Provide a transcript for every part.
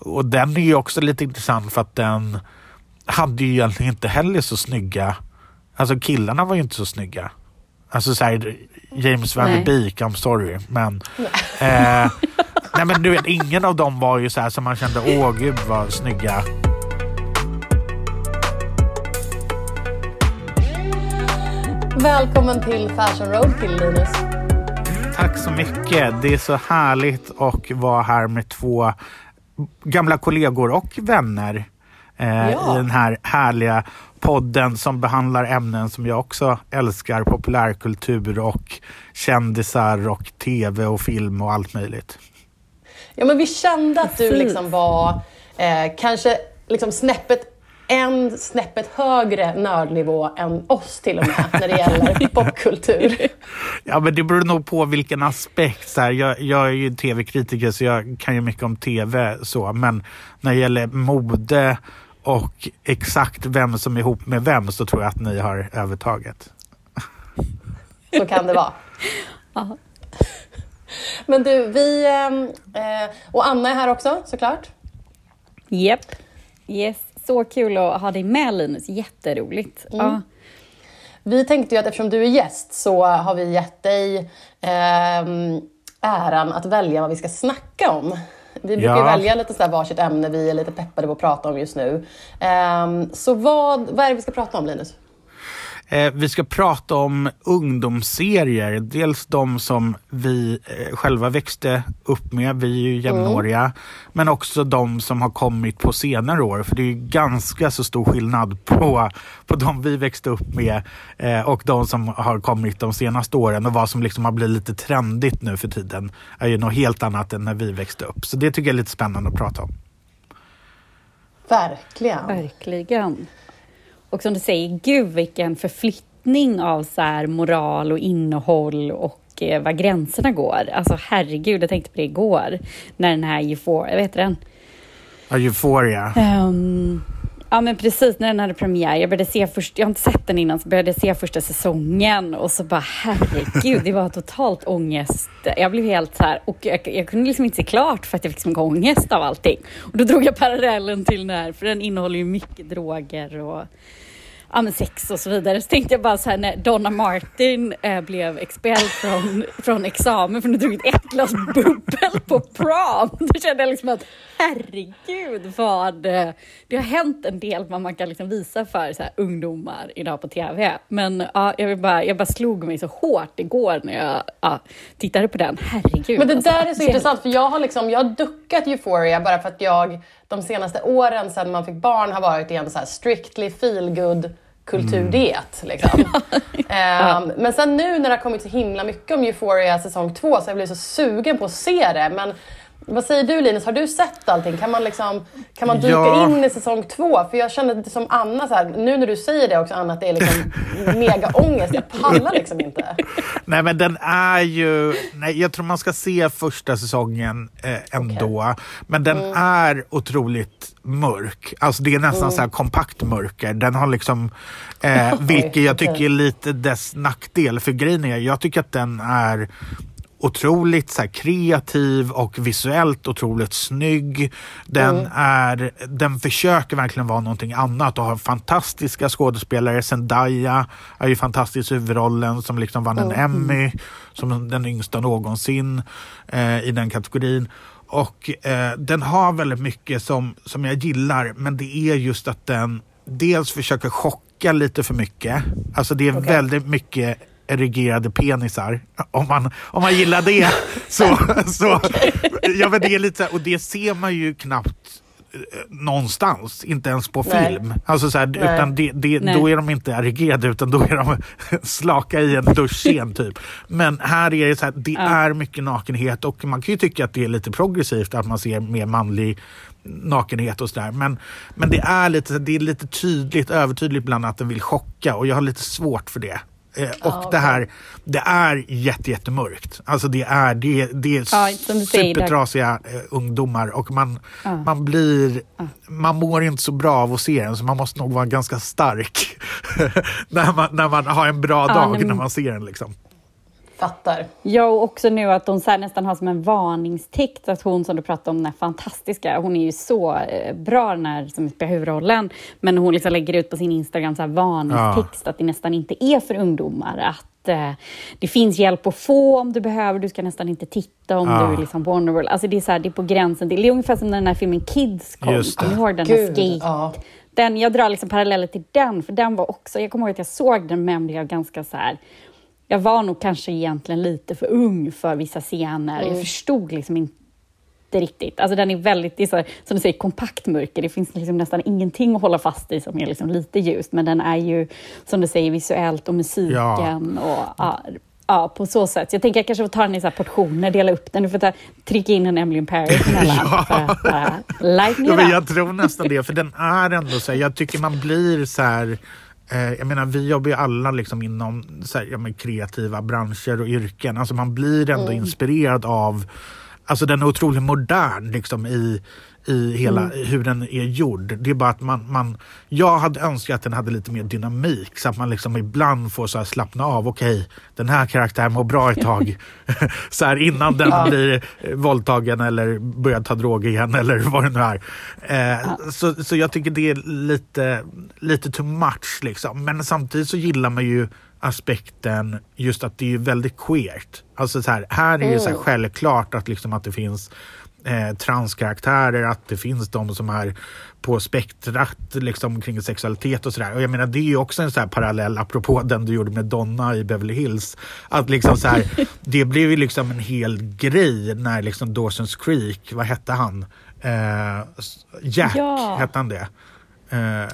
och den är ju också lite intressant för att den hade ju egentligen inte heller så snygga, alltså killarna var ju inte så snygga. Alltså såhär, James Van Der Beek, I'm sorry. Men, eh, nej men du vet, ingen av dem var ju så här som man kände, åh gud vad snygga. Välkommen till Fashion Road till Linus. Tack så mycket. Det är så härligt att vara här med två gamla kollegor och vänner eh, ja. i den här härliga podden som behandlar ämnen som jag också älskar. Populärkultur och kändisar och tv och film och allt möjligt. Ja, men vi kände att du liksom var eh, kanske liksom snäppet en snäppet högre nördnivå än oss till och med när det gäller popkultur. Ja, men det beror nog på vilken aspekt. Så här, jag, jag är ju tv-kritiker så jag kan ju mycket om tv. så Men när det gäller mode och exakt vem som är ihop med vem så tror jag att ni har övertaget. Så kan det vara. Men du, vi... Ehm, eh, och Anna är här också såklart. Japp. Yep. Yes. Så kul att ha dig med Linus, jätteroligt. Mm. Ja. Vi tänkte ju att eftersom du är gäst så har vi gett dig eh, äran att välja vad vi ska snacka om. Vi brukar ja. välja lite så varsitt ämne vi är lite peppade på att prata om just nu. Um, så vad, vad är det vi ska prata om Linus? Eh, vi ska prata om ungdomsserier. Dels de som vi eh, själva växte upp med, vi är ju jämnåriga. Mm. Men också de som har kommit på senare år. För det är ganska så stor skillnad på, på de vi växte upp med eh, och de som har kommit de senaste åren. Och vad som liksom har blivit lite trendigt nu för tiden är ju något helt annat än när vi växte upp. Så det tycker jag är lite spännande att prata om. Verkligen. Verkligen. Och som du säger, gud vilken förflyttning av så här moral och innehåll och eh, var gränserna går. Alltså herregud, jag tänkte på det igår när den här Euphoria, vad heter den? Ja, Euphoria. Um, ja men precis, när den hade premiär. Jag började se först, jag har inte sett den innan, så började jag se första säsongen och så bara herregud, det var totalt ångest. Jag blev helt så här, och jag, jag kunde liksom inte se klart för att jag fick så mycket ångest av allting. Och då drog jag parallellen till den här, för den innehåller ju mycket droger och ja, men sex och så vidare. Så tänkte jag bara så här när Donna Martin äh, blev expelled från, från examen för hon hade druckit ett glas bubbel på prom. Då kände jag liksom att herregud vad äh, det har hänt en del vad man kan liksom visa för så här, ungdomar idag på tv. Men ja, jag, vill bara, jag bara slog mig så hårt igår när jag ja, tittade på den. Herregud. Men det alltså, där är så intressant för jag har, liksom, jag har duckat Euphoria bara för att jag de senaste åren sedan man fick barn har varit i en så här strictly feel good kulturdiet. Mm. Liksom. um, men sen nu när det har kommit så himla mycket om Euphoria säsong två så har jag blivit så sugen på att se det. Men vad säger du Linus, har du sett allting? Kan man, liksom, kan man dyka ja. in i säsong två? För jag känner som Anna, så här, nu när du säger det också Anna, att det är liksom mega ångest. Jag pallar liksom inte. Nej men den är ju, nej, jag tror man ska se första säsongen eh, ändå. Okay. Men den mm. är otroligt mörk. Alltså det är nästan mm. så här kompakt mörker. Den har liksom, eh, vilket jag tycker är lite dess nackdel. För grejen är, jag tycker att den är otroligt så kreativ och visuellt otroligt snygg. Den, mm. är, den försöker verkligen vara någonting annat och har fantastiska skådespelare. Zendaya är ju fantastisk i huvudrollen som liksom vann mm. en Emmy som den yngsta någonsin eh, i den kategorin. Och eh, den har väldigt mycket som, som jag gillar men det är just att den dels försöker chocka lite för mycket. Alltså det är okay. väldigt mycket erigerade penisar. Om man, om man gillar det. så, så, ja, men det är lite här, och det ser man ju knappt eh, någonstans, inte ens på Nej. film. Alltså så här, utan det, det, då är de inte erigerade utan då är de slaka i en duschscen typ. Men här är det så här, det ja. är mycket nakenhet och man kan ju tycka att det är lite progressivt att man ser mer manlig nakenhet och sådär. Men, men det, är lite, det är lite tydligt, övertydligt bland att den vill chocka och jag har lite svårt för det. Eh, och ah, det här, det är jätte, jättemörkt. Alltså det är, det, det är ah, supertrasiga eh, ungdomar och man, ah. man blir, man mår inte så bra av att se den så man måste nog vara ganska stark när, man, när man har en bra dag när man ser den. Liksom. Fattar. Ja, och också nu att hon så nästan har som en varningstext att hon som du pratade om, den här fantastiska, hon är ju så eh, bra den här som spelar huvudrollen, men hon liksom lägger ut på sin Instagram så här varningstext ja. att det nästan inte är för ungdomar, att eh, det finns hjälp att få om du behöver, du ska nästan inte titta om ja. du är liksom vulnerable. Alltså det är, så här, det är på gränsen, det är ungefär som när den här filmen Kids kom, kommer ihåg den här skate? Ja. Den, jag drar liksom paralleller till den, för den var också, jag kommer ihåg att jag såg den men blev ganska så här jag var nog kanske egentligen lite för ung för vissa scener. Mm. Jag förstod liksom inte riktigt. Alltså den är väldigt, det är så, som du säger, kompakt mörker. Det finns liksom nästan ingenting att hålla fast i som är liksom lite ljust, men den är ju, som du säger, visuellt och musiken ja. och ja, ja, på så sätt. Jag tänker jag kanske får ta den i så portioner, dela upp den. Du får ta, trycka in en Emily Paris emellan ja. för att bara lighten ja, Jag tror nästan det, för den är ändå så här, jag tycker man blir så här jag menar, vi jobbar ju alla liksom inom här, ja, kreativa branscher och yrken. Alltså man blir ändå mm. inspirerad av Alltså den är otroligt modern liksom i, i hela mm. hur den är gjord. Det är bara att man, man, jag hade önskat att den hade lite mer dynamik så att man liksom ibland får så slappna av. Okej, okay, den här karaktären mår bra ett tag. så här innan den ja. blir våldtagen eller börjar ta droger igen eller vad det nu är. Eh, ja. så, så jag tycker det är lite, lite too much liksom. Men samtidigt så gillar man ju aspekten just att det är väldigt queert. Alltså så här, här är det så mm. självklart att, liksom att det finns eh, transkaraktärer, att det finns de som är på spektrat liksom, kring sexualitet och sådär. Och jag menar det är ju också en så här parallell apropå den du gjorde med Donna i Beverly Hills. Att liksom så här, det blev ju liksom en hel grej när liksom Dawson's Creek, vad hette han? Eh, Jack, ja. hette han det? Eh,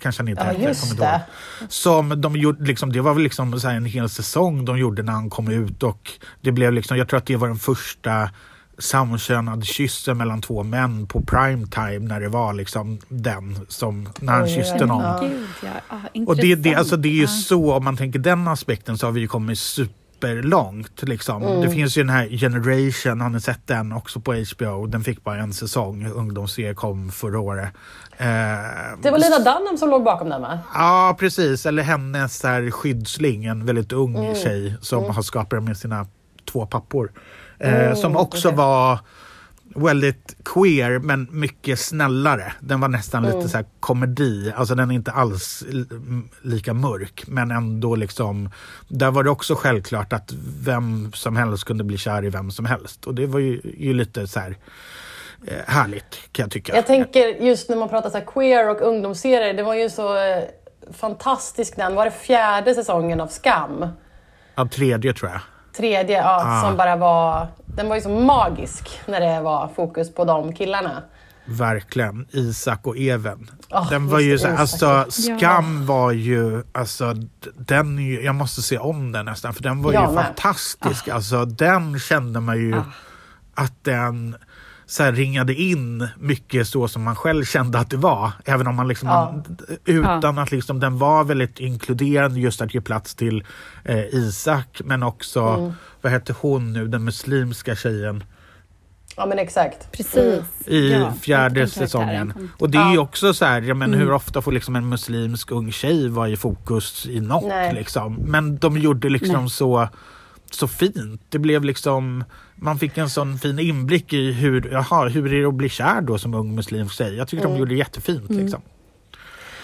kanske han inte ja, just det. Som de gjorde, liksom, det var väl liksom en hel säsong de gjorde när han kom ut och det blev liksom, jag tror att det var den första samkönad kyssen mellan två män på prime time när det var liksom den som när han kysste någon. Ja. Ah, och det, det, alltså det är ju så, om man tänker den aspekten så har vi ju kommit superlångt. Liksom. Mm. Det finns ju den här Generation, har ni sett den också på HBO? Den fick bara en säsong, ungdomsserie kom förra året. Eh, det var Lina Dunham som låg bakom den va? Ja precis, eller hennes här skyddsling, en väldigt ung mm. tjej som mm. har skapat den med sina två pappor. Eh, som också okay. var väldigt queer men mycket snällare. Den var nästan mm. lite så här komedi, alltså den är inte alls lika mörk men ändå liksom där var det också självklart att vem som helst kunde bli kär i vem som helst och det var ju, ju lite så här eh, härligt kan jag tycka. Jag tänker just när man pratar så här queer och ungdomsserier, det var ju så eh, fantastisk den, var det fjärde säsongen av Skam? Ja, tredje tror jag. Tredje, ja, ah. som bara var... Den var ju så magisk när det var fokus på de killarna. Verkligen. Isak och Even. Oh, den var ju så, alltså Skam ja. var ju, alltså den, jag måste se om den nästan för den var jag ju med. fantastisk. Oh. Alltså den kände man ju oh. att den så här, ringade in mycket så som man själv kände att det var. Även om man liksom, ja. man, utan ja. att liksom, den var väldigt inkluderande just att ge plats till eh, Isak men också, mm. vad hette hon nu, den muslimska tjejen? Ja men exakt. Precis. I ja, fjärde säsongen. Och det är ju också så här, ja, men mm. hur ofta får liksom en muslimsk ung tjej vara i fokus i något liksom. Men de gjorde liksom Nej. så så fint. Det blev liksom, man fick en sån fin inblick i hur, jaha, hur är det att bli kär då som ung muslimsk tjej. Jag tycker mm. de gjorde det jättefint. Mm. Liksom.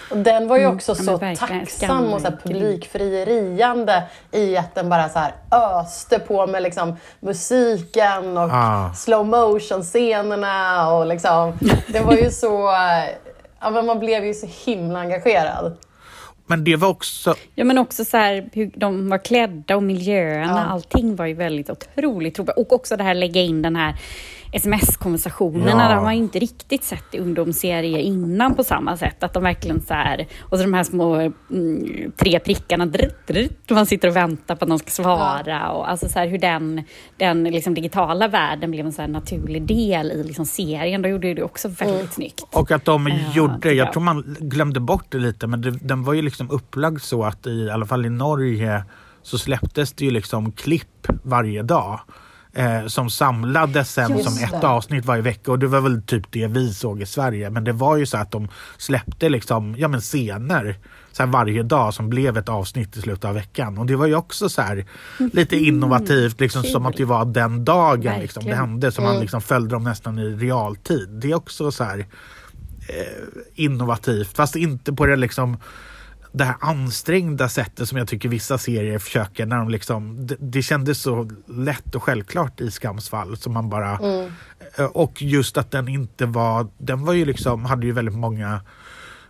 Och den var ju mm. också mm. så tacksam och så publikfrieriande i att den bara så här öste på med liksom musiken och ah. slow motion scenerna och liksom, det var ju så, ja, men man blev ju så himla engagerad. Men det var också... Ja, men också så här, hur de var klädda och miljöerna. Ja. Allting var ju väldigt otroligt trovärdigt. Och också det här lägga in den här sms-konversationerna. Ja. Det har inte riktigt sett i ungdomsserier innan på samma sätt. Att de verkligen så här, och så de här små mm, tre prickarna, drrt, drrt, man sitter och väntar på att någon ska svara. Ja. Och alltså så här, hur den, den liksom digitala världen blev en så naturlig del i liksom serien. Då gjorde det också väldigt mm. snyggt. Och att de gjorde, jag tror man glömde bort det lite, men det, den var ju liksom upplagd så att i, i alla fall i Norge så släpptes det ju liksom klipp varje dag eh, som samlades sen Just som ett det. avsnitt varje vecka och det var väl typ det vi såg i Sverige. Men det var ju så att de släppte liksom, ja men scener så varje dag som blev ett avsnitt i slutet av veckan. Och det var ju också så här lite innovativt, liksom som att det var den dagen liksom, det hände. Så man liksom följde dem nästan i realtid. Det är också så här eh, innovativt, fast inte på det liksom det här ansträngda sättet som jag tycker vissa serier försöker när de liksom, det, det kändes så lätt och självklart i Skams fall som man bara eh, och just att den inte var, den var ju liksom, hade ju väldigt många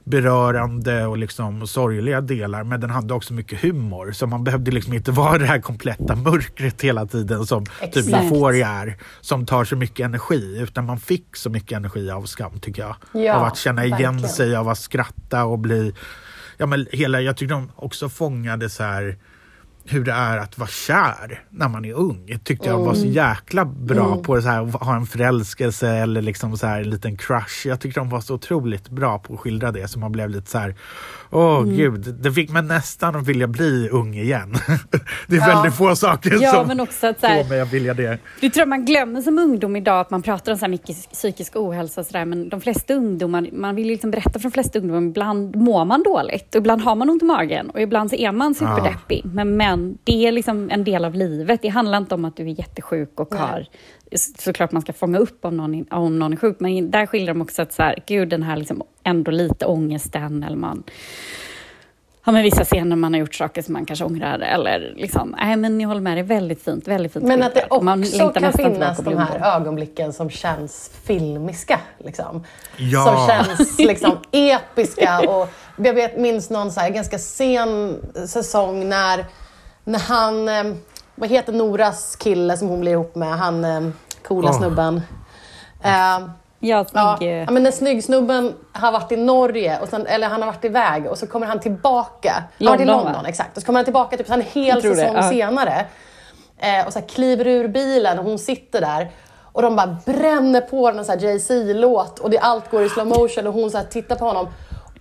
berörande och liksom sorgliga delar men den hade också mycket humor så man behövde liksom inte vara det här kompletta mörkret hela tiden som typ Exakt. Euphoria är som tar så mycket energi utan man fick så mycket energi av Skam tycker jag. Ja, av att känna igen verkligen. sig, av att skratta och bli ja, men hela, jag tycker de också fångade så här hur det är att vara kär när man är ung. Tyckte jag var så jäkla bra på det så här, ha en förälskelse eller liksom så här, en liten crush. Jag tyckte de var så otroligt bra på att skildra det så man blev lite så här, åh gud, det fick mig nästan att vilja bli ung igen. det är Ja. väldigt få saker Ja, som men också att så här, får mig att vilja det. Det tror jag man glömmer som ungdom idag, att man pratar om så här mycket psykisk ohälsa och sådär, men de flesta ungdomar, man vill ju liksom berätta för de flesta ungdomar, ibland mår man dåligt, och ibland har man ont i magen och ibland så är man superdeppig. Men, men det är liksom en del av livet. Det handlar inte om att du är jättesjuk och Nej. har såklart man ska fånga upp om någon, om någon är sjuk, men där skiljer de också att så här, gud den här liksom ändå lite ångesten eller man Ja, men vissa scener man har gjort saker som man kanske ångrar eller liksom, nej men jag håller med, det är väldigt fint, väldigt fint Men att det. Man också längtar kan finnas de här ögonblicken som känns filmiska. Liksom. Ja. Som känns liksom episka. Och jag vet, minns någon så här, ganska sen säsong när, när han, eh, vad heter Noras kille som hon blir ihop med, han eh, coola Åh. snubben. Eh, Ja, Ja, snygg, eh, ja, men när snyggsnubben har varit i Norge, och sen, eller han har varit iväg och så kommer han tillbaka. Varit i London, London, va? exakt. Och så kommer han tillbaka typ en hel det, säsong ja. senare. Eh, och så här kliver ur bilen och hon sitter där. Och de bara bränner på den här Jay-Z-låt och det, allt går i slow motion och hon så här tittar på honom.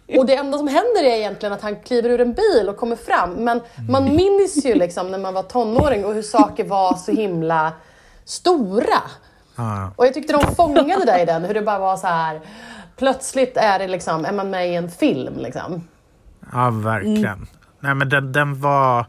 Och det enda som händer är egentligen att han kliver ur en bil och kommer fram. Men man minns ju liksom när man var tonåring och hur saker var så himla stora. Ja. Och jag tyckte de fångade det i den, hur det bara var så här. Plötsligt är, det liksom, är man med i en film. Liksom. Ja, verkligen. Nej, men den, den var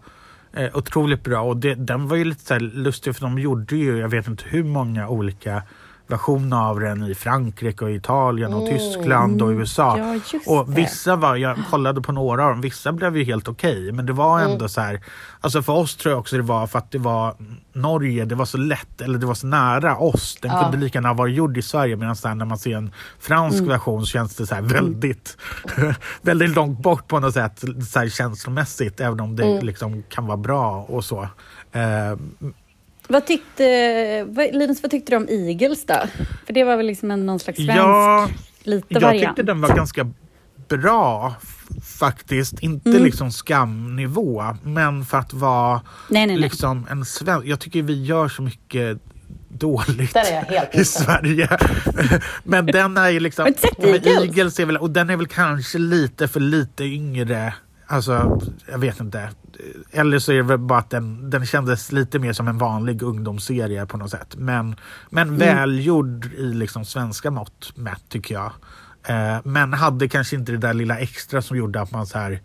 eh, otroligt bra och det, den var ju lite så lustig för de gjorde ju, jag vet inte hur många olika versioner av den i Frankrike och Italien och Tyskland och USA. Ja, och vissa var, jag kollade på några av dem, vissa blev ju helt okej men det var ändå så här, alltså för oss tror jag också det var för att det var Norge, det var så lätt, eller det var så nära oss. Den Ja. kunde lika gärna vara gjord i Sverige medan när man ser en fransk version så känns det så här väldigt, väldigt långt bort på något sätt så känslomässigt även om det liksom kan vara bra och så. Eh, Vad tyckte, vad, Linus, vad tyckte du om Eagles då? För det var väl liksom en, någon slags svensk, ja, lite jag variant. tyckte den var ganska bra faktiskt. Inte Mm. liksom skamnivå men för att vara Nej, nej, nej. liksom en svensk. Jag tycker vi gör så mycket dåligt jag i. Sverige. Men den är ju liksom... Eagles är väl, och den är väl kanske lite för lite yngre. Alltså, jag vet inte. Eller så är det väl bara att den, den kändes lite mer som en vanlig ungdomsserie på något sätt. Men, men Mm. välgjord i liksom svenska mått mätt tycker jag. Eh, men hade kanske inte det där lilla extra som gjorde att man så här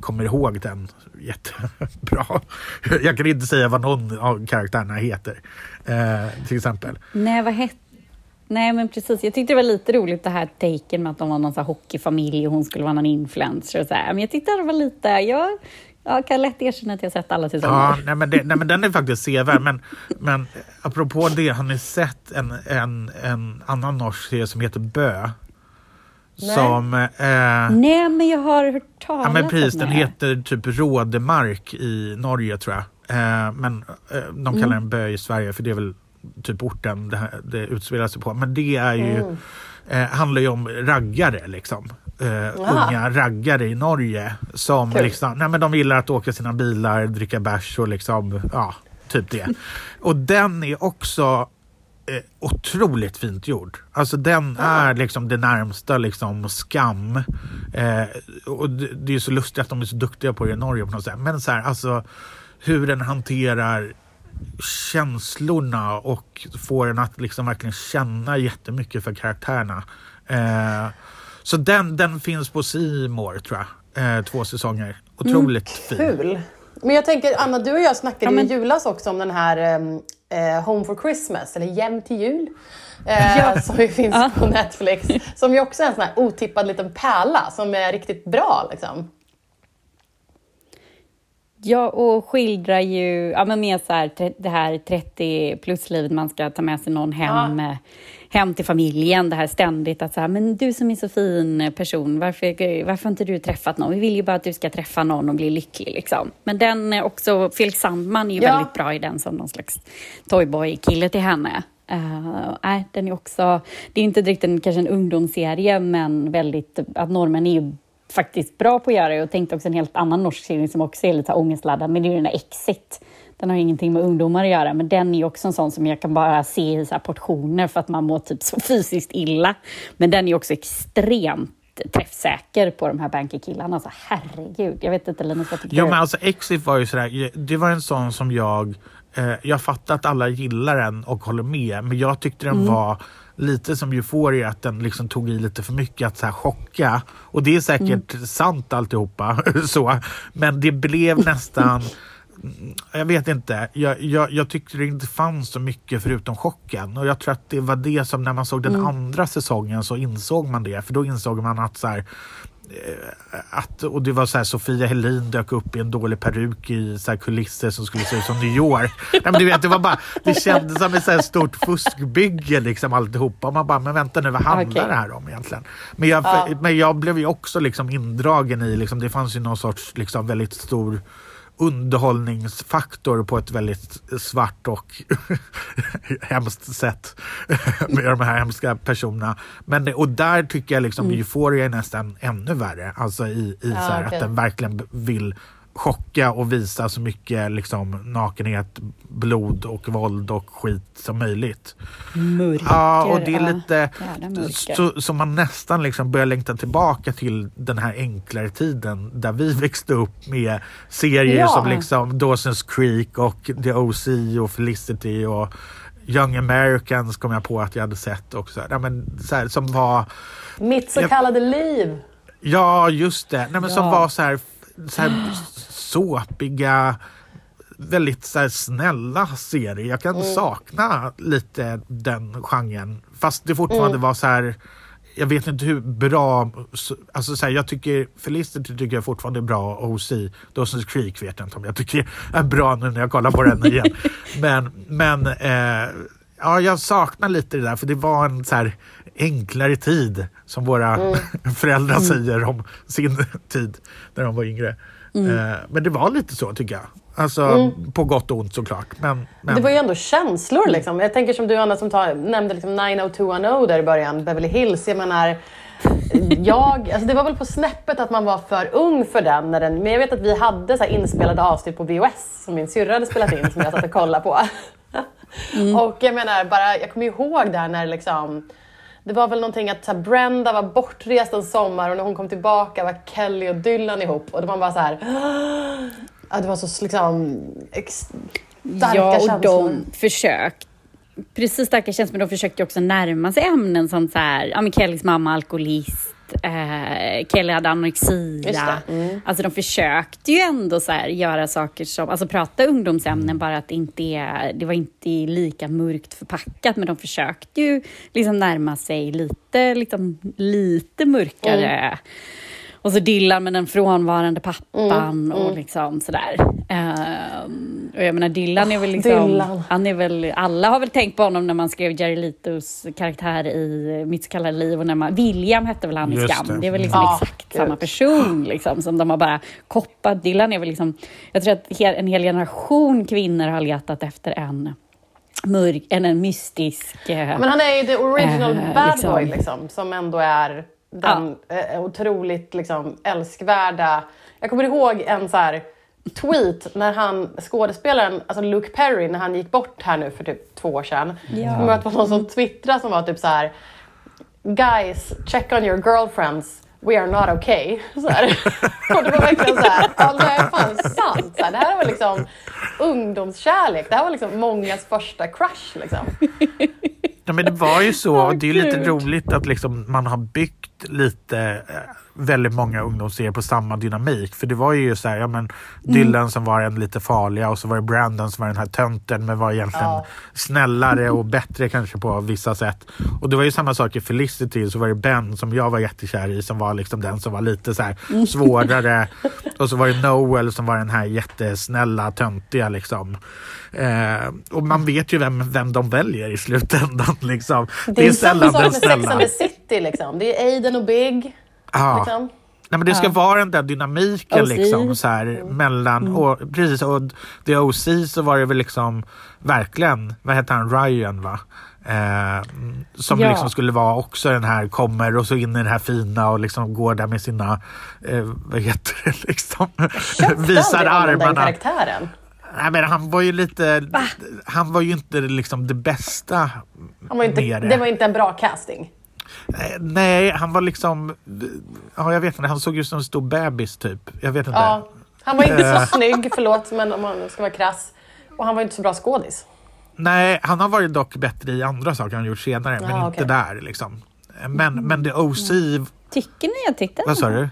kommer ihåg den jättebra. Jag kan inte säga vad någon av karaktärerna heter. Eh, till exempel. Nej, vad hette... Nej, men precis. Jag tyckte det var lite roligt det här taken med att de var någon så här hockeyfamilj och hon skulle vara någon influencer och så här. Men jag tyckte det var lite... Jag, jag kan lätt erkänna att jag har sett alla säsonger. Ja, nej, men, det, nej, men den är faktiskt sevärd. Men, men apropå det, har ni sett en, en, en annan norsk serie som heter Bö? Nej. Som... Eh, Nej, men jag har hört talas ja, men precis, om den det. heter typ Rådemark i Norge tror jag. Eh, men eh, de kallar den Bö i Sverige för det är väl typ orten det, här, det utspelar sig på. Men det är ju, eh, handlar ju om raggare liksom. Eh, unga raggare i Norge som Kul. liksom, nej men de gillar att åka sina bilar, dricka bärs och liksom, ja, typ det. Och den är också eh, otroligt fint gjord. Alltså den är liksom det närmsta liksom skam. Eh, och det, det är så lustigt att de är så duktiga på det i Norge på något sätt. Men så här, alltså hur den hanterar känslorna och får en att liksom verkligen känna jättemycket för karaktärerna. Eh, så den, den finns på Simor tror jag. Eh, två säsonger. Otroligt fin. Kul! Men jag tänker, Anna, du och jag snackade Ja, men- i julas också om den här ehm, eh, Home for Christmas, eller Hem till jul, eh, Ja. som ju finns Ja. på Netflix. Som ju också är en sån här otippad liten pärla som är riktigt bra. Liksom. Ja, och skildrar ju ja, men mer så här, det här 30 plus-livet, man ska ta med sig någon hem, eh, hem till familjen. Det här ständigt att så här, men du som är så fin person, varför, varför har inte du träffat någon? Vi vill ju bara att du ska träffa någon och bli lycklig. Liksom. Men den är också, Felix Sandman är ju Ja. väldigt bra i den som någon slags toyboy-kille till henne. Uh, nej, den är också, det är inte direkt en, kanske en ungdomsserie, men väldigt, att normen är ju faktiskt bra på att göra. Jag tänkte också en helt annan norsk serie som också är lite ångestladdad, men det är ju den där Exit. Den har ingenting med ungdomar att göra, men den är också en sån som jag kan bara se i så portioner för att man mår typ så fysiskt illa. Men den är också extremt träffsäker på de här bankerkillarna. Alltså herregud, jag vet inte Linus, vad tycker Ja men alltså Exit var ju sådär, det var en sån som jag, eh, jag fattar att alla gillar den och håller med, men jag tyckte den var lite som Euphoria, att den liksom tog i lite för mycket att så här chocka. Och det är säkert sant alltihopa, så. men det blev nästan mm, jag vet inte. Jag, jag, jag tyckte det inte fanns så mycket förutom chocken. Och jag tror att det var det som när man såg den andra säsongen så insåg man det. För då insåg man att så här, att, och det var så här, Sofia Helin dök upp i en dålig peruk i så här, kulisser som skulle se ut som New York. Nej, men du vet, det, var bara, det kändes som ett så här stort fuskbygge liksom alltihopa. Man bara, men vänta nu, vad handlar Okej. det här om egentligen? Men jag, Ja. men jag blev ju också liksom indragen i, liksom, det fanns ju någon sorts liksom, väldigt stor underhållningsfaktor på ett väldigt svart och hemskt sätt med de här hemska personerna. Men det, och där tycker jag liksom Euphoria är nästan ännu värre. Alltså i, i så här, okej. att den verkligen vill chocka och visa så mycket liksom, nakenhet, blod och våld och skit som möjligt. Mörker. Ja, och det är ja. lite mörker. så, så man nästan liksom börjar längta tillbaka till den här enklare tiden där vi växte upp med serier Ja. som liksom Dawson's Creek och The OC och Felicity och Young Americans kom jag på att jag hade sett också. Ja, men, så här, som var, Mitt så Ja. kallade liv. ja just det, Nej, men som Ja. var så här, så här såpiga väldigt så här, snälla serier. Jag kan sakna lite den genren. Fast det fortfarande var så här jag vet inte hur bra, alltså så här, jag tycker Felicity tycker jag fortfarande är bra och OC, Dawson's Creek vet jag inte om jag tycker är bra nu när jag kollar på den igen. men men eh, ja, jag saknar lite det där för det var en så här enklare tid som våra föräldrar säger om sin tid när de var yngre. Eh, men det var lite så tycker jag. Alltså på gott och ont såklart. Men, men, Det var ju ändå känslor liksom. Jag tänker som du Anna som tar, nämnde liksom 90210 där i början, Beverly Hills. Jag menar, jag, alltså det var väl på snäppet att man var för ung för den. När den men jag vet att vi hade så här inspelade avsnitt på VHS som min syrra hade spelat in som jag satt och kollade på. Och jag menar, bara, jag kommer ihåg där när liksom det var väl någonting att så här, Brenda var bortrest en sommar och när hon kom tillbaka var Kelly och Dylan ihop och det var bara så här. Ja, det var så liksom ex- starka ja, och känslor. de försökte Precis, starka känslor, men de försökte också närma sig ämnen som så här, ja men Kellys mamma alkoholist, eh, Kelly hade anorexia. mm. Alltså de försökte ju ändå så här, göra saker som, alltså prata ungdomsämnen, bara att det inte är, det var inte lika mörkt förpackat, men de försökte ju liksom närma sig lite, liksom, lite mörkare. Och så Dylan med den frånvarande pappan och liksom sådär. Ehm, och jag menar Dylan är väl liksom, Dylan. han är väl, alla har väl tänkt på honom när man skrev Jerry Letos karaktär i Mitt så kallade liv och när man, William hette väl han i Skam. det. Det är väl liksom Ja, exakt gud. samma person liksom som de har bara koppat. Dylan är väl liksom, jag tror att en hel generation kvinnor har letat efter en mörk, en, en mystisk... eh, Men han är ju the original Eh, bad liksom. boy liksom, som ändå är den eh, otroligt liksom, älskvärda... Jag kommer ihåg en så här tweet när han, skådespelaren, alltså Luke Perry, när han gick bort här nu för typ två år sedan. Ja. Jag att det var någon som twittrade som var typ så här Guys, check on your girlfriends. We are not okay. Så här. Och det var verkligen så här, ja det är fan sant. Så här, det här var liksom ungdomskärlek. Det här var liksom mångas första crush. Liksom. Ja, men det var ju så. Och det är lite Gud. roligt att liksom man har byggt lite eh, väldigt många ungdomsserier på samma dynamik. För det var ju så här, ja men Dylan som var den lite farliga och så var det Brandon som var den här tönten men var egentligen Ja. snällare och bättre kanske på vissa sätt. Och det var ju samma sak i Felicity så var det Ben som jag var jättekär i som var liksom den som var lite så här svårare. och så var det Noel som var den här jättesnälla töntiga liksom. Eh, och man vet ju vem, vem de väljer i slutändan liksom. Det är, samma sak den med Sex and snälla. the City. Liksom. Det är Aiden och Big. Ja. Liksom. Nej, men det ska vara den där dynamiken OC. liksom, så här, mellan, och precis, och The OC så var det väl liksom verkligen, vad heter han, Ryan va? Eh, som Ja. liksom skulle vara också den här, kommer och så in i det här fina och liksom går där med sina, eh, vad heter det liksom, visar honom, den armarna. karaktären. Nej men han var ju lite, han var ju inte liksom det bästa Han var inte, med det var inte en bra casting. Eh, Nej, han var liksom... Ja, jag vet inte. Han såg ut som en stor bebis typ. Jag vet inte. Ja, han var inte Eh. så snygg, förlåt men om man ska vara krass. Och han var inte så bra skådis. Nej, han har varit dock bättre i andra saker han gjort senare, men Ja, inte där liksom. Men, men The OC... Tycker ni jag tyckte Vad sa du?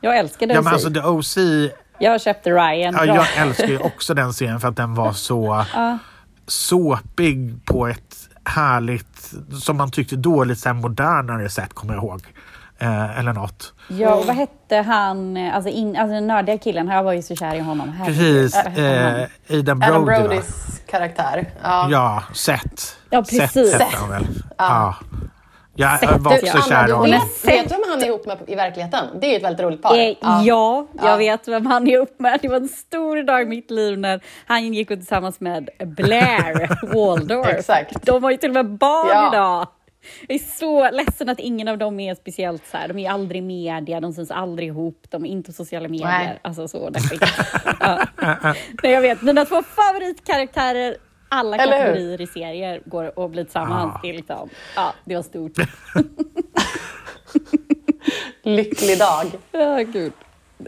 Jag älskade Ja, OC. men alltså The OC... Jag köpte Ryan. Ja, jag älskar ju också den serien för att den var så såpig på ett härligt, som man tyckte då, lite så här modernare sätt, kommer jag ihåg. Eh, eller något. Ja, och vad hette han, alltså, in, alltså den nördiga killen, jag var ju så kär i honom. Herregud. Precis. Eh, Aidan Brody, Adam va? Brodys karaktär. Ja. Ja, Seth. Ja, precis. Seth han väl. Ja. Jag Seth, var också kär i honom. vet, du vem han är ihop med i verkligheten? Det är ju ett väldigt roligt par. Eh, ja. jag Ja. vet vem han är upp med. Det var en stor dag i mitt liv när han gick ut tillsammans med Blair Waldorf. Exakt. De har ju till och med barn Ja. idag. Jag är så ledsen att ingen av dem är speciellt så här. De är aldrig i media, de syns aldrig ihop, de är inte på sociala medier. Nej. Alltså så, deppigt. ja. Nej, jag vet, mina två favoritkaraktärer, alla Eller hur? kategorier i serier går att bli tillsammans. Är liksom, ja, det var stort. Lycklig dag. Ja, gud.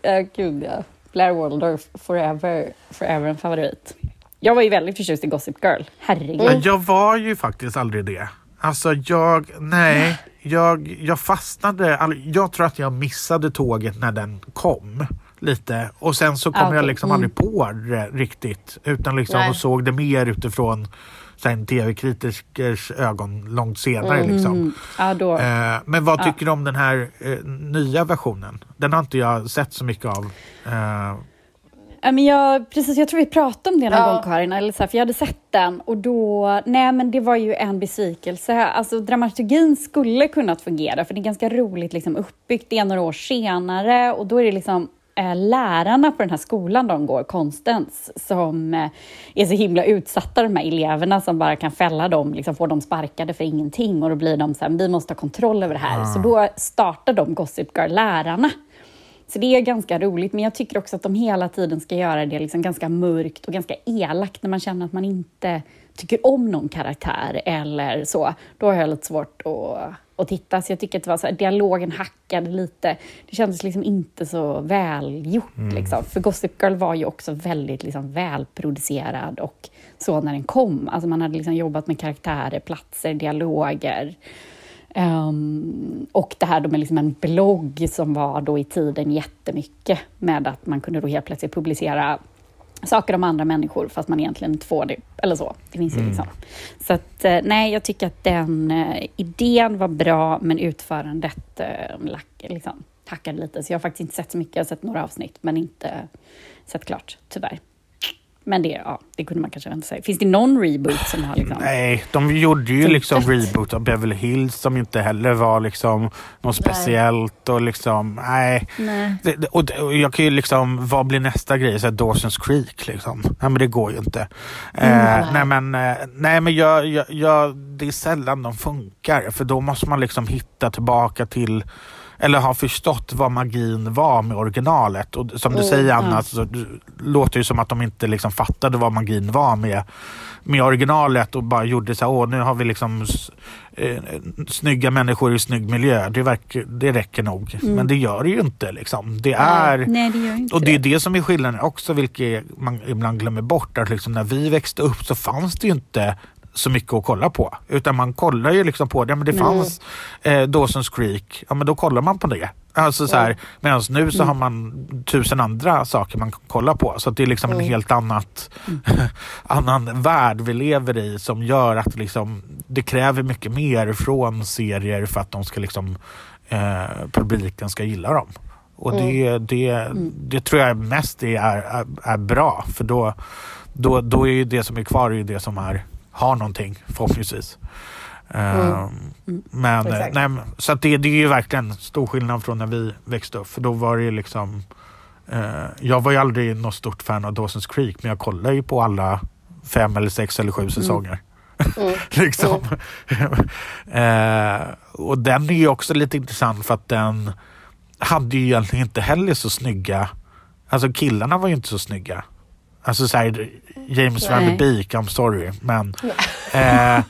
Ja, gud ja. Blair Waldorf, forever, forever en favorit. Jag var ju väldigt förtjust i Gossip Girl. Herregud. Men jag var ju faktiskt aldrig det. Alltså jag, nej. Jag, jag fastnade, jag tror att jag missade tåget när den kom. Lite. Och sen så kom Ah, okej. jag liksom Mm. aldrig på det riktigt. Utan liksom Nej. och såg det mer utifrån så här, en tv-kritikers ögon långt senare. Liksom. Mm. Ja, då. Eh, men vad tycker du om den här eh, nya versionen? Den har inte jag sett så mycket av. Eh, Ja, men jag, precis, jag tror vi pratade om det någon Ja. gång Karin, eller så här, för jag hade sett den och då, nej men det var ju en besvikelse. Alltså dramaturgin skulle kunnat fungera för det är ganska roligt liksom, uppbyggt, det är några år senare och då är det liksom lärarna på den här skolan de går, konstens, som eh, är så himla utsatta, de här eleverna som bara kan fälla dem, liksom får dem sparkade för ingenting och då blir de så här, vi måste ha kontroll över det här. Så då startar de Gossip Girl-lärarna. Så det är ganska roligt, men jag tycker också att de hela tiden ska göra det liksom ganska mörkt och ganska elakt när man känner att man inte tycker om någon karaktär eller så. Då har jag lite svårt att, att titta. Så jag tycker att det var så här, dialogen hackade lite. Det kändes liksom inte så välgjort. Liksom. För Gossip Girl var ju också väldigt liksom, välproducerad och så när den kom. Alltså man hade liksom jobbat med karaktärer, platser, dialoger. Ehm, och det här då med liksom en blogg som var då i tiden jättemycket med att man kunde då helt plötsligt publicera saker om andra människor fast man egentligen inte får det. Eller så. Det finns ju liksom. Så att, eh, nej, jag tycker att den eh, idén var bra men utförandet eh, lack, liksom, tackade lite. Så jag har faktiskt inte sett så mycket. Jag har sett några avsnitt men inte sett klart, tyvärr. Men det, ja, det kunde man kanske vänta sig. Finns det någon reboot som har liksom... Nej, de gjorde ju liksom reboot av Beverly Hills som inte heller var liksom något speciellt och liksom, nej. Nej. Det, och, och jag kan ju liksom, vad blir nästa grej? Så här, Dawson's Creek liksom. Nej men det går ju inte. Eh, nej men, eh, nej, men jag, jag, jag, det är sällan de funkar för då måste man liksom hitta tillbaka till eller har förstått vad magin var med originalet. Och som du säger Anna, så det låter ju som att de inte liksom fattade vad magin var med, med originalet och bara gjorde så här, åh nu har vi liksom eh, snygga människor i snygg miljö. Det, verkar, det räcker nog. Men det gör det ju inte liksom. Det är... Nej, det inte Och det är det. det som är skillnaden också, vilket man ibland glömmer bort. Att liksom när vi växte upp så fanns det ju inte så mycket att kolla på. Utan man kollar ju liksom på det. Men det fanns eh, Dawson's Creek, ja men då kollar man på det. Alltså så här, Medan nu så har man tusen andra saker man kan kolla på. Så det är liksom en helt annat, annan värld vi lever i som gör att liksom, det kräver mycket mer från serier för att de ska liksom, eh, publiken ska gilla dem. Och det, det, det tror jag mest är, är, är bra. För då, då, då är ju det som är kvar är det som är, har någonting förhoppningsvis. Ehm, Men, eh, Exakt. nej, så det, det är ju verkligen stor skillnad från när vi växte upp. För då var det ju liksom eh, Jag var ju aldrig något stort fan av Dawson's Creek men jag kollade ju på alla fem eller sex eller sju säsonger. liksom. eh, och den är ju också lite intressant för att den hade ju egentligen inte heller så snygga Alltså killarna var ju inte så snygga. Alltså såhär, James Van Nej. Beek, I'm sorry. Men, eh,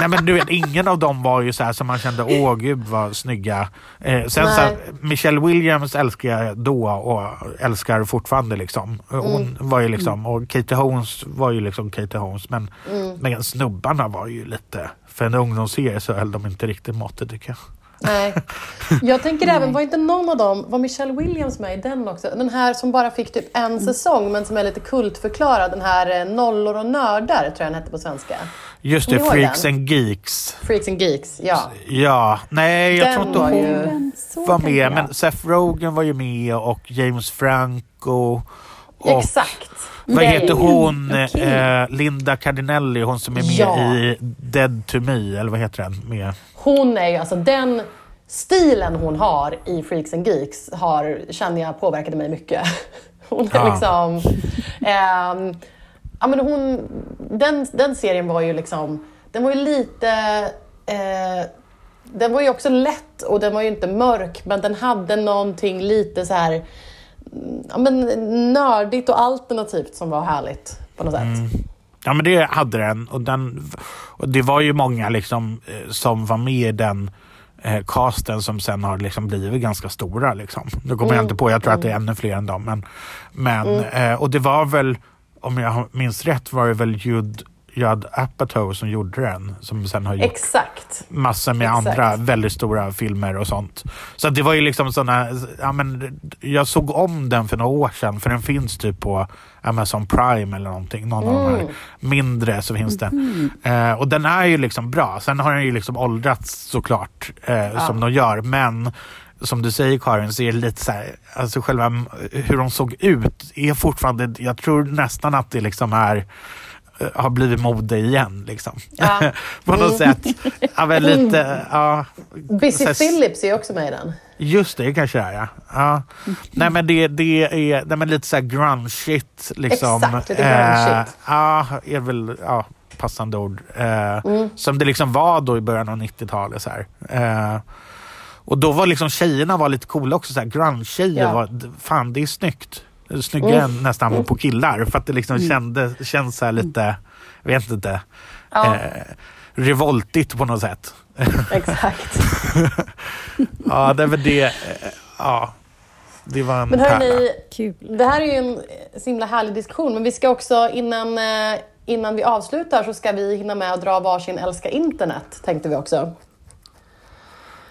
nej men du vet, ingen av dem var ju så här som man kände, åh gud vad snygga. Eh, sen så här. Michelle Williams älskar jag då och älskar fortfarande liksom. Hon Mm. var ju liksom, och Katie Holmes var ju liksom Katie Holmes. Men, Mm. men snubbarna var ju lite, för en ungdomsserie så höll de inte riktigt måttet tycker jag. Nej. Jag tänker även, var inte någon av dem, var Michelle Williams med i den också? Den här som bara fick typ en säsong men som är lite kultförklarad. Den här eh, Nollor och nördar tror jag den hette på svenska. Just det, Freaks den? and Geeks. Freaks and Geeks, ja. Ja, nej jag Den tror inte var hon ju- Den såg var med. Men Seth Rogen var ju med och James Franco. Och Exakt. vad Nej. heter hon? Okej. Eh, Linda Cardinelli, hon som är med Ja. i Dead to Me, eller vad heter den? Med. Hon är ju, alltså den stilen hon har i Freaks and Geeks har, känner jag påverkade mig mycket. Hon är Ja. liksom... ehm, ja, men hon, den, den serien var ju liksom... Den var ju lite... Eh, den var ju också lätt och den var ju inte mörk men den hade någonting lite så här... mm, Ja, men nördigt och alternativt som var härligt på något sätt. Ja men det hade den. Och, den, och det var ju många liksom, eh, som var med i den eh, casten som sen har liksom blivit ganska stora. Liksom. Nu kommer jag inte på, jag tror att det är ännu fler än dem. Men, men, eh, och det var väl, om jag minns rätt, var det väl Judd, Judd Apatow som gjorde den. Som sen har gjort Exakt. massor med Exakt. andra väldigt stora filmer och sånt. Så det var ju liksom såna, ja men jag såg om den för några år sedan för den finns typ på Amazon Prime eller någonting. Någon av de här mindre så finns den. Eh, och den är ju liksom bra. Sen har den ju liksom åldrats såklart eh, som de gör. Men som du säger Karin så är det lite så här, alltså själva hur de såg ut är fortfarande, jag tror nästan att det liksom är har blivit mode igen liksom. Ja. På något sätt. Ja, men lite, ja. Busy här- Phillips är också med i den. Just det, kanske det är ja. ja. Nej men det, det är nej, men lite såhär grunge-shit. Liksom. Exakt, lite grunge-shit. Eh, ja, är väl ja, passande ord. Eh, Som det liksom var då i början av 90-talet. Så här. Eh, och då var liksom tjejerna var lite coola också. Så här, grunge-tjejer Ja. var, fan det är snyggt. Snyggare än nästan på killar. För att det liksom kände, känns så här lite, jag vet inte, Ja. eh, revoltigt på något sätt. Exakt. Ja, det var det. eh, Ja, det var en Men hörni, det här är ju en så himla härlig diskussion, men vi ska också innan, eh, innan vi avslutar så ska vi hinna med att dra varsin älska internet, tänkte vi också.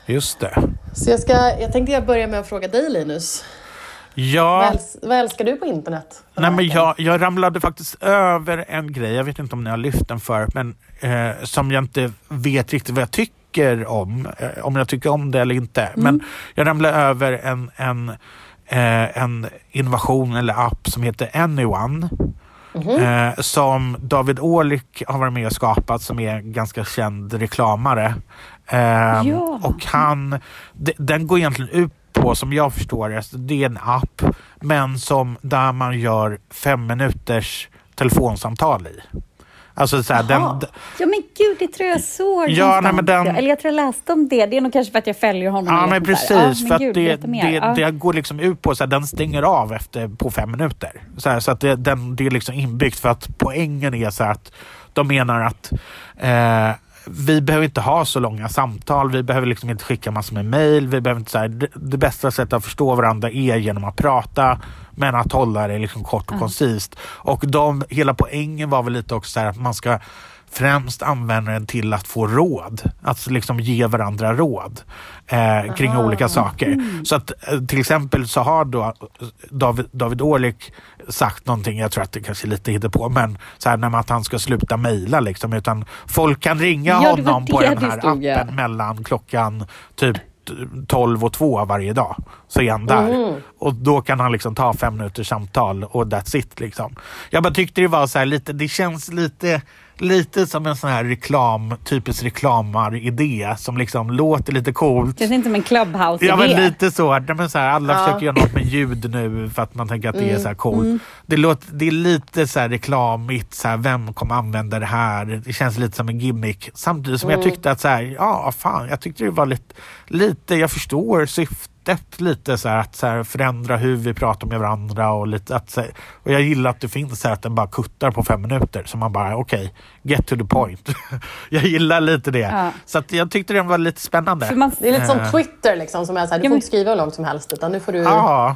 Just det. Så jag, ska, jag tänkte jag börja med att fråga dig Linus. Ja, vad älskar du på internet? nej men jag, jag ramlade faktiskt över en grej, jag vet inte om ni har lyft den för men eh, som jag inte vet riktigt vad jag tycker om. Eh, om jag tycker om det eller inte. Men jag ramlade över en, en, eh, en innovation eller app som heter Anyone. Eh, som David Åhlik har varit med och skapat som är en ganska känd reklamare. Eh, Ja. Och han, de, den går egentligen ut på, som jag förstår det, det är en app men som där man gör fem minuters telefonsamtal i. Alltså så här, den, Ja men gud, det tror jag såg Ja, nej, men den- Eller jag tror jag läste om det. Det är nog kanske för att jag följer honom. Ja men precis, för men att gud, det, det, Ja. det går liksom ut på att den stänger av efter på fem minuter. Så, här, så att det, den, det är liksom inbyggt för att poängen är så att de menar att eh, vi behöver inte ha så långa samtal, vi behöver liksom inte skicka massor med mail. Vi behöver inte, så här, det, det bästa sättet att förstå varandra är genom att prata men att hålla det liksom kort och koncist. Och de, hela poängen var väl lite också så här att man ska främst använda den till att få råd. Att liksom ge varandra råd eh, kring olika saker. Så att eh, till exempel så har då David, David Orlik sagt någonting, jag tror att det kanske är lite på men så här, att han ska sluta mejla liksom, utan folk kan ringa Ja, honom på den här stod, ja. appen mellan klockan typ 12 och 2 varje dag. Så är han där. Och då kan han liksom ta fem minuters samtal och that's it. Liksom. Jag bara tyckte det var så här lite, det känns lite Lite som en sån här reklam, typisk reklamaridé som liksom låter lite coolt. Det känns inte som en clubhouse-idé. Ja men lite så. Men så här, alla Ja. försöker göra något med ljud nu för att man tänker att det är så här coolt. Det, låter, det är lite så här reklamigt, så här, vem kommer använda det här? Det känns lite som en gimmick. Samtidigt som jag tyckte att så här, ja fan, jag tyckte det var lite, lite jag förstår syftet lite så här, att så här, förändra hur vi pratar med varandra och lite att så här, och jag gillar att det finns så här, att den bara kuttar på fem minuter så man bara okej, get to the point. jag gillar lite det. Ja. Så att jag tyckte den var lite spännande. För man, Det är lite som Eh. Twitter liksom, som är så här, du Ja, får men- inte skriva hur långt som helst utan nu får du Ja,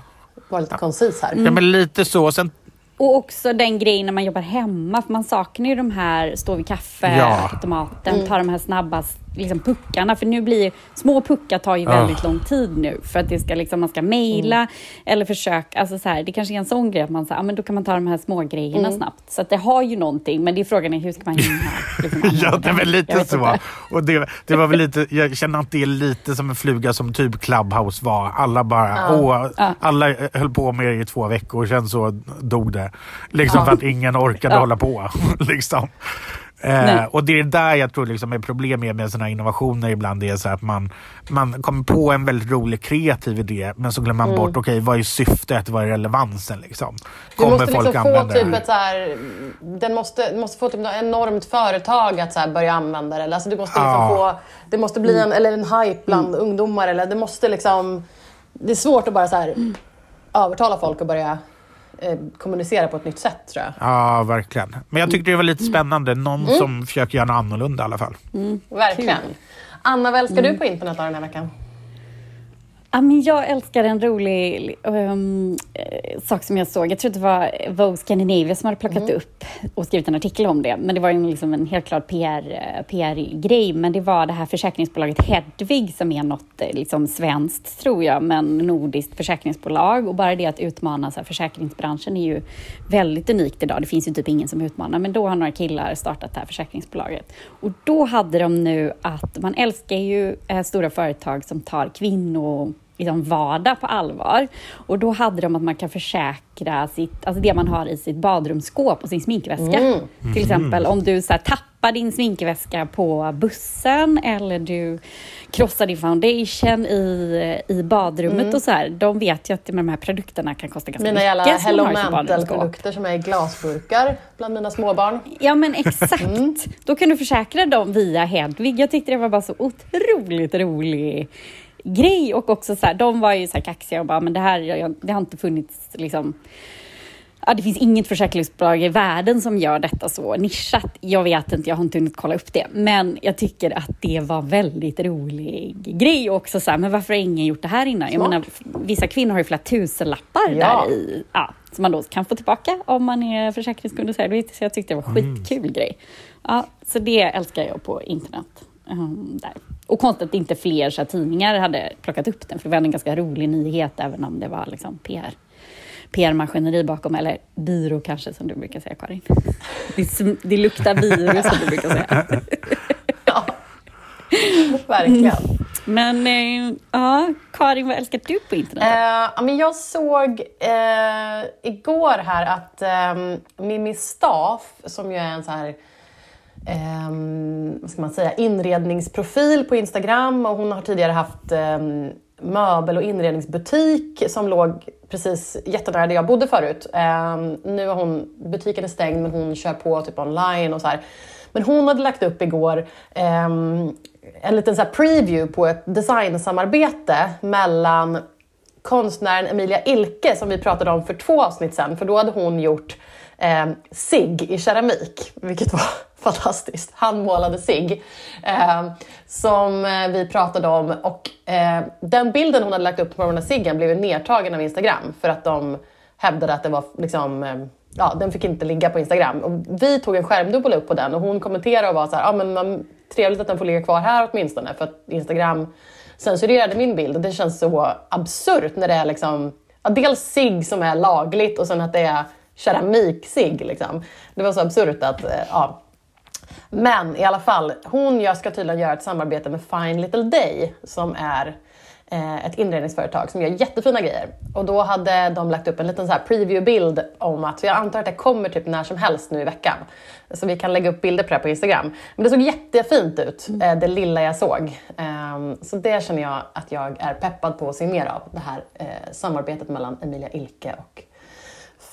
vara lite koncis här. ja men lite så. Sen och också den grejen när man jobbar hemma, för man saknar ju de här stå vid Ja. kaffeautomaten, ta de här snabba liksom, puckarna. För nu blir små puckar tar ju väldigt lång tid nu. För att det ska liksom, man ska mejla eller försöka, alltså så här, det kanske är en sån grej att man säger, ja men då kan man ta de här små grejerna snabbt. Så att det har ju någonting, men det är frågan är hur ska man hinna? Liksom, Ja, det är väl lite så. Och det, det var väl lite, jag känner att det är lite som en fluga som typ Clubhouse var. Alla bara, åh, Ja. alla höll på med det i två veckor, sen så dog det. Liksom för att ingen orkade hålla på. liksom. Eh, och det är där jag tror liksom är problemet med sådana innovationer ibland. Det är så att man, man kommer på en väldigt rolig kreativ idé men så glömmer man bort, okej vad är syftet, vad är relevansen liksom? Du Kommer måste folk liksom få typ ett så här, den måste, måste få typ något enormt företag att så börja använda det. Eller, Alltså du måste liksom Ja. få, det måste bli en, eller en hype bland ungdomar. Eller det måste liksom, det är svårt att bara så här, övertala folk att börja eh, kommunicera på ett nytt sätt tror jag. Ja, verkligen. Men jag tyckte det var lite spännande. Någon som försöker göra något annorlunda i alla fall. Verkligen. Anna, vad älskar du på internet den här veckan? Ja, men jag älskar en rolig um, sak som jag såg. Jag tror det var Vogue Scandinavia som hade plockat upp och skrivit en artikel om det. Men det var ju liksom en helt klart PR, eh, PR-grej. Men det var det här försäkringsbolaget Hedvig som är något eh, liksom svenskt, tror jag, men nordiskt försäkringsbolag. Och bara det att utmana så här, försäkringsbranschen är ju väldigt unikt idag. Det finns ju typ ingen som utmanar, men då har några killar startat det här försäkringsbolaget. Och då hade de nu att man älskar ju eh, stora företag som tar kvinnor liksom vardag på allvar. Och då hade de att man kan försäkra sitt, alltså det man har i sitt badrumsskåp och sin sminkväska. Till exempel om du så här, tappar din sminkväska på bussen eller du krossar din foundation i, i badrummet och så här. De vet ju att de här produkterna kan kosta ganska Mina mycket. jävla som man Hello. Mantle-produkter som är i glasburkar bland mina småbarn. Ja men exakt. Då kan du försäkra dem via Hedvig. Jag tyckte det var bara så otroligt rolig grej. Och också så här, de var ju så här kaxiga och bara, men det här jag- det har inte funnits liksom Ja, det finns inget försäkringsbolag i världen som gör detta så nischat. Jag vet inte, jag har inte hunnit kolla upp det. Men jag tycker att det var väldigt rolig grej. Och också så här, men varför har ingen gjort det här innan? Jag Smart. menar, vissa kvinnor har ju flera tusenlappar Ja. där i. Ja, som man då kan få tillbaka om man är försäkringskund och så. här. Så jag tyckte det var skitkul grej. Ja, så det älskar jag på internet. Um, där. Och konstigt att inte fler så tidningar hade plockat upp den, för det var en ganska rolig nyhet, även om det var liksom PR. PR-maskineri bakom, eller byrå kanske, som du brukar säga Karin. Det, det luktar virus, som du brukar säga. Ja, verkligen. Men eh, ja, Karin, vad älskar du på internet? Eh, men jag såg eh, igår här att eh, Mimmi Staff, som ju är en så här eh, vad ska man säga, inredningsprofil på Instagram och hon har tidigare haft eh, möbel och inredningsbutik som låg precis jättenära där jag bodde förut. Eh, nu har hon, butiken är stängd men hon kör på typ online och så här. Men hon hade lagt upp igår eh, en liten så preview på ett designsamarbete mellan konstnären Emilia Ilke som vi pratade om för två avsnitt sedan. För då hade hon gjort eh, sig i keramik, vilket var fantastiskt. Handmålade sig. Eh, som eh, vi pratade om. Och eh, den bilden hon hade lagt upp på den här ciggen blev nedtagen av Instagram för att de hävdade att det var liksom eh, ja, den fick inte ligga på Instagram. Och vi tog en skärmdubbel upp på den och hon kommenterade och var så här, ah, men man, trevligt att den får ligga kvar här åtminstone för att Instagram censurerade min bild och det känns så absurt när det är liksom, ja, dels sig som är lagligt och sen att det är keramiksig. Liksom. Det var så absurt att, eh, ja. Men i alla fall, hon ska tydligen göra ett samarbete med Fine Little Day som är Eh, ett inredningsföretag som gör jättefina grejer. Och då hade de lagt upp en liten så preview-bild om att, jag antar att det kommer typ när som helst nu i veckan. Så vi kan lägga upp bilder på det på Instagram. Men det såg jättefint ut, mm. Eh, det lilla jag såg. Ehm, så det känner jag att jag är peppad på att se mer av. Det här samarbetet mellan Emilia Ilke och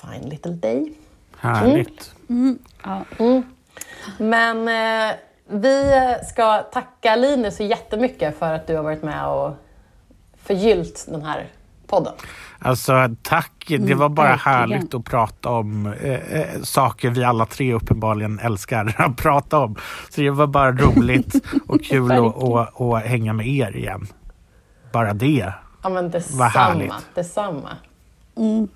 Fine Little Day. Härligt. Mm. Mm. Ja. Mm. Men vi ska tacka Linus så jättemycket för att du har varit med och förgyllt den här podden. Alltså tack, det mm, var bara mm, härligt att prata om eh, eh, saker vi alla tre uppenbarligen älskar att prata om. Så det var bara roligt och kul att, hänga med er igen. Bara det ja, men detsamma, härligt. Detsamma. Mm.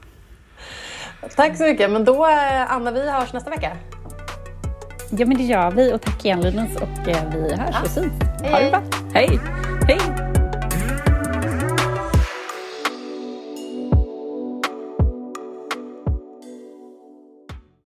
Tack så mycket. Men då, eh, Anna, vi hörs nästa vecka. Ja, men det gör vi. Och tack igen Linus. Och eh, vi hörs och syns. Ha det bra. Hej! Hej!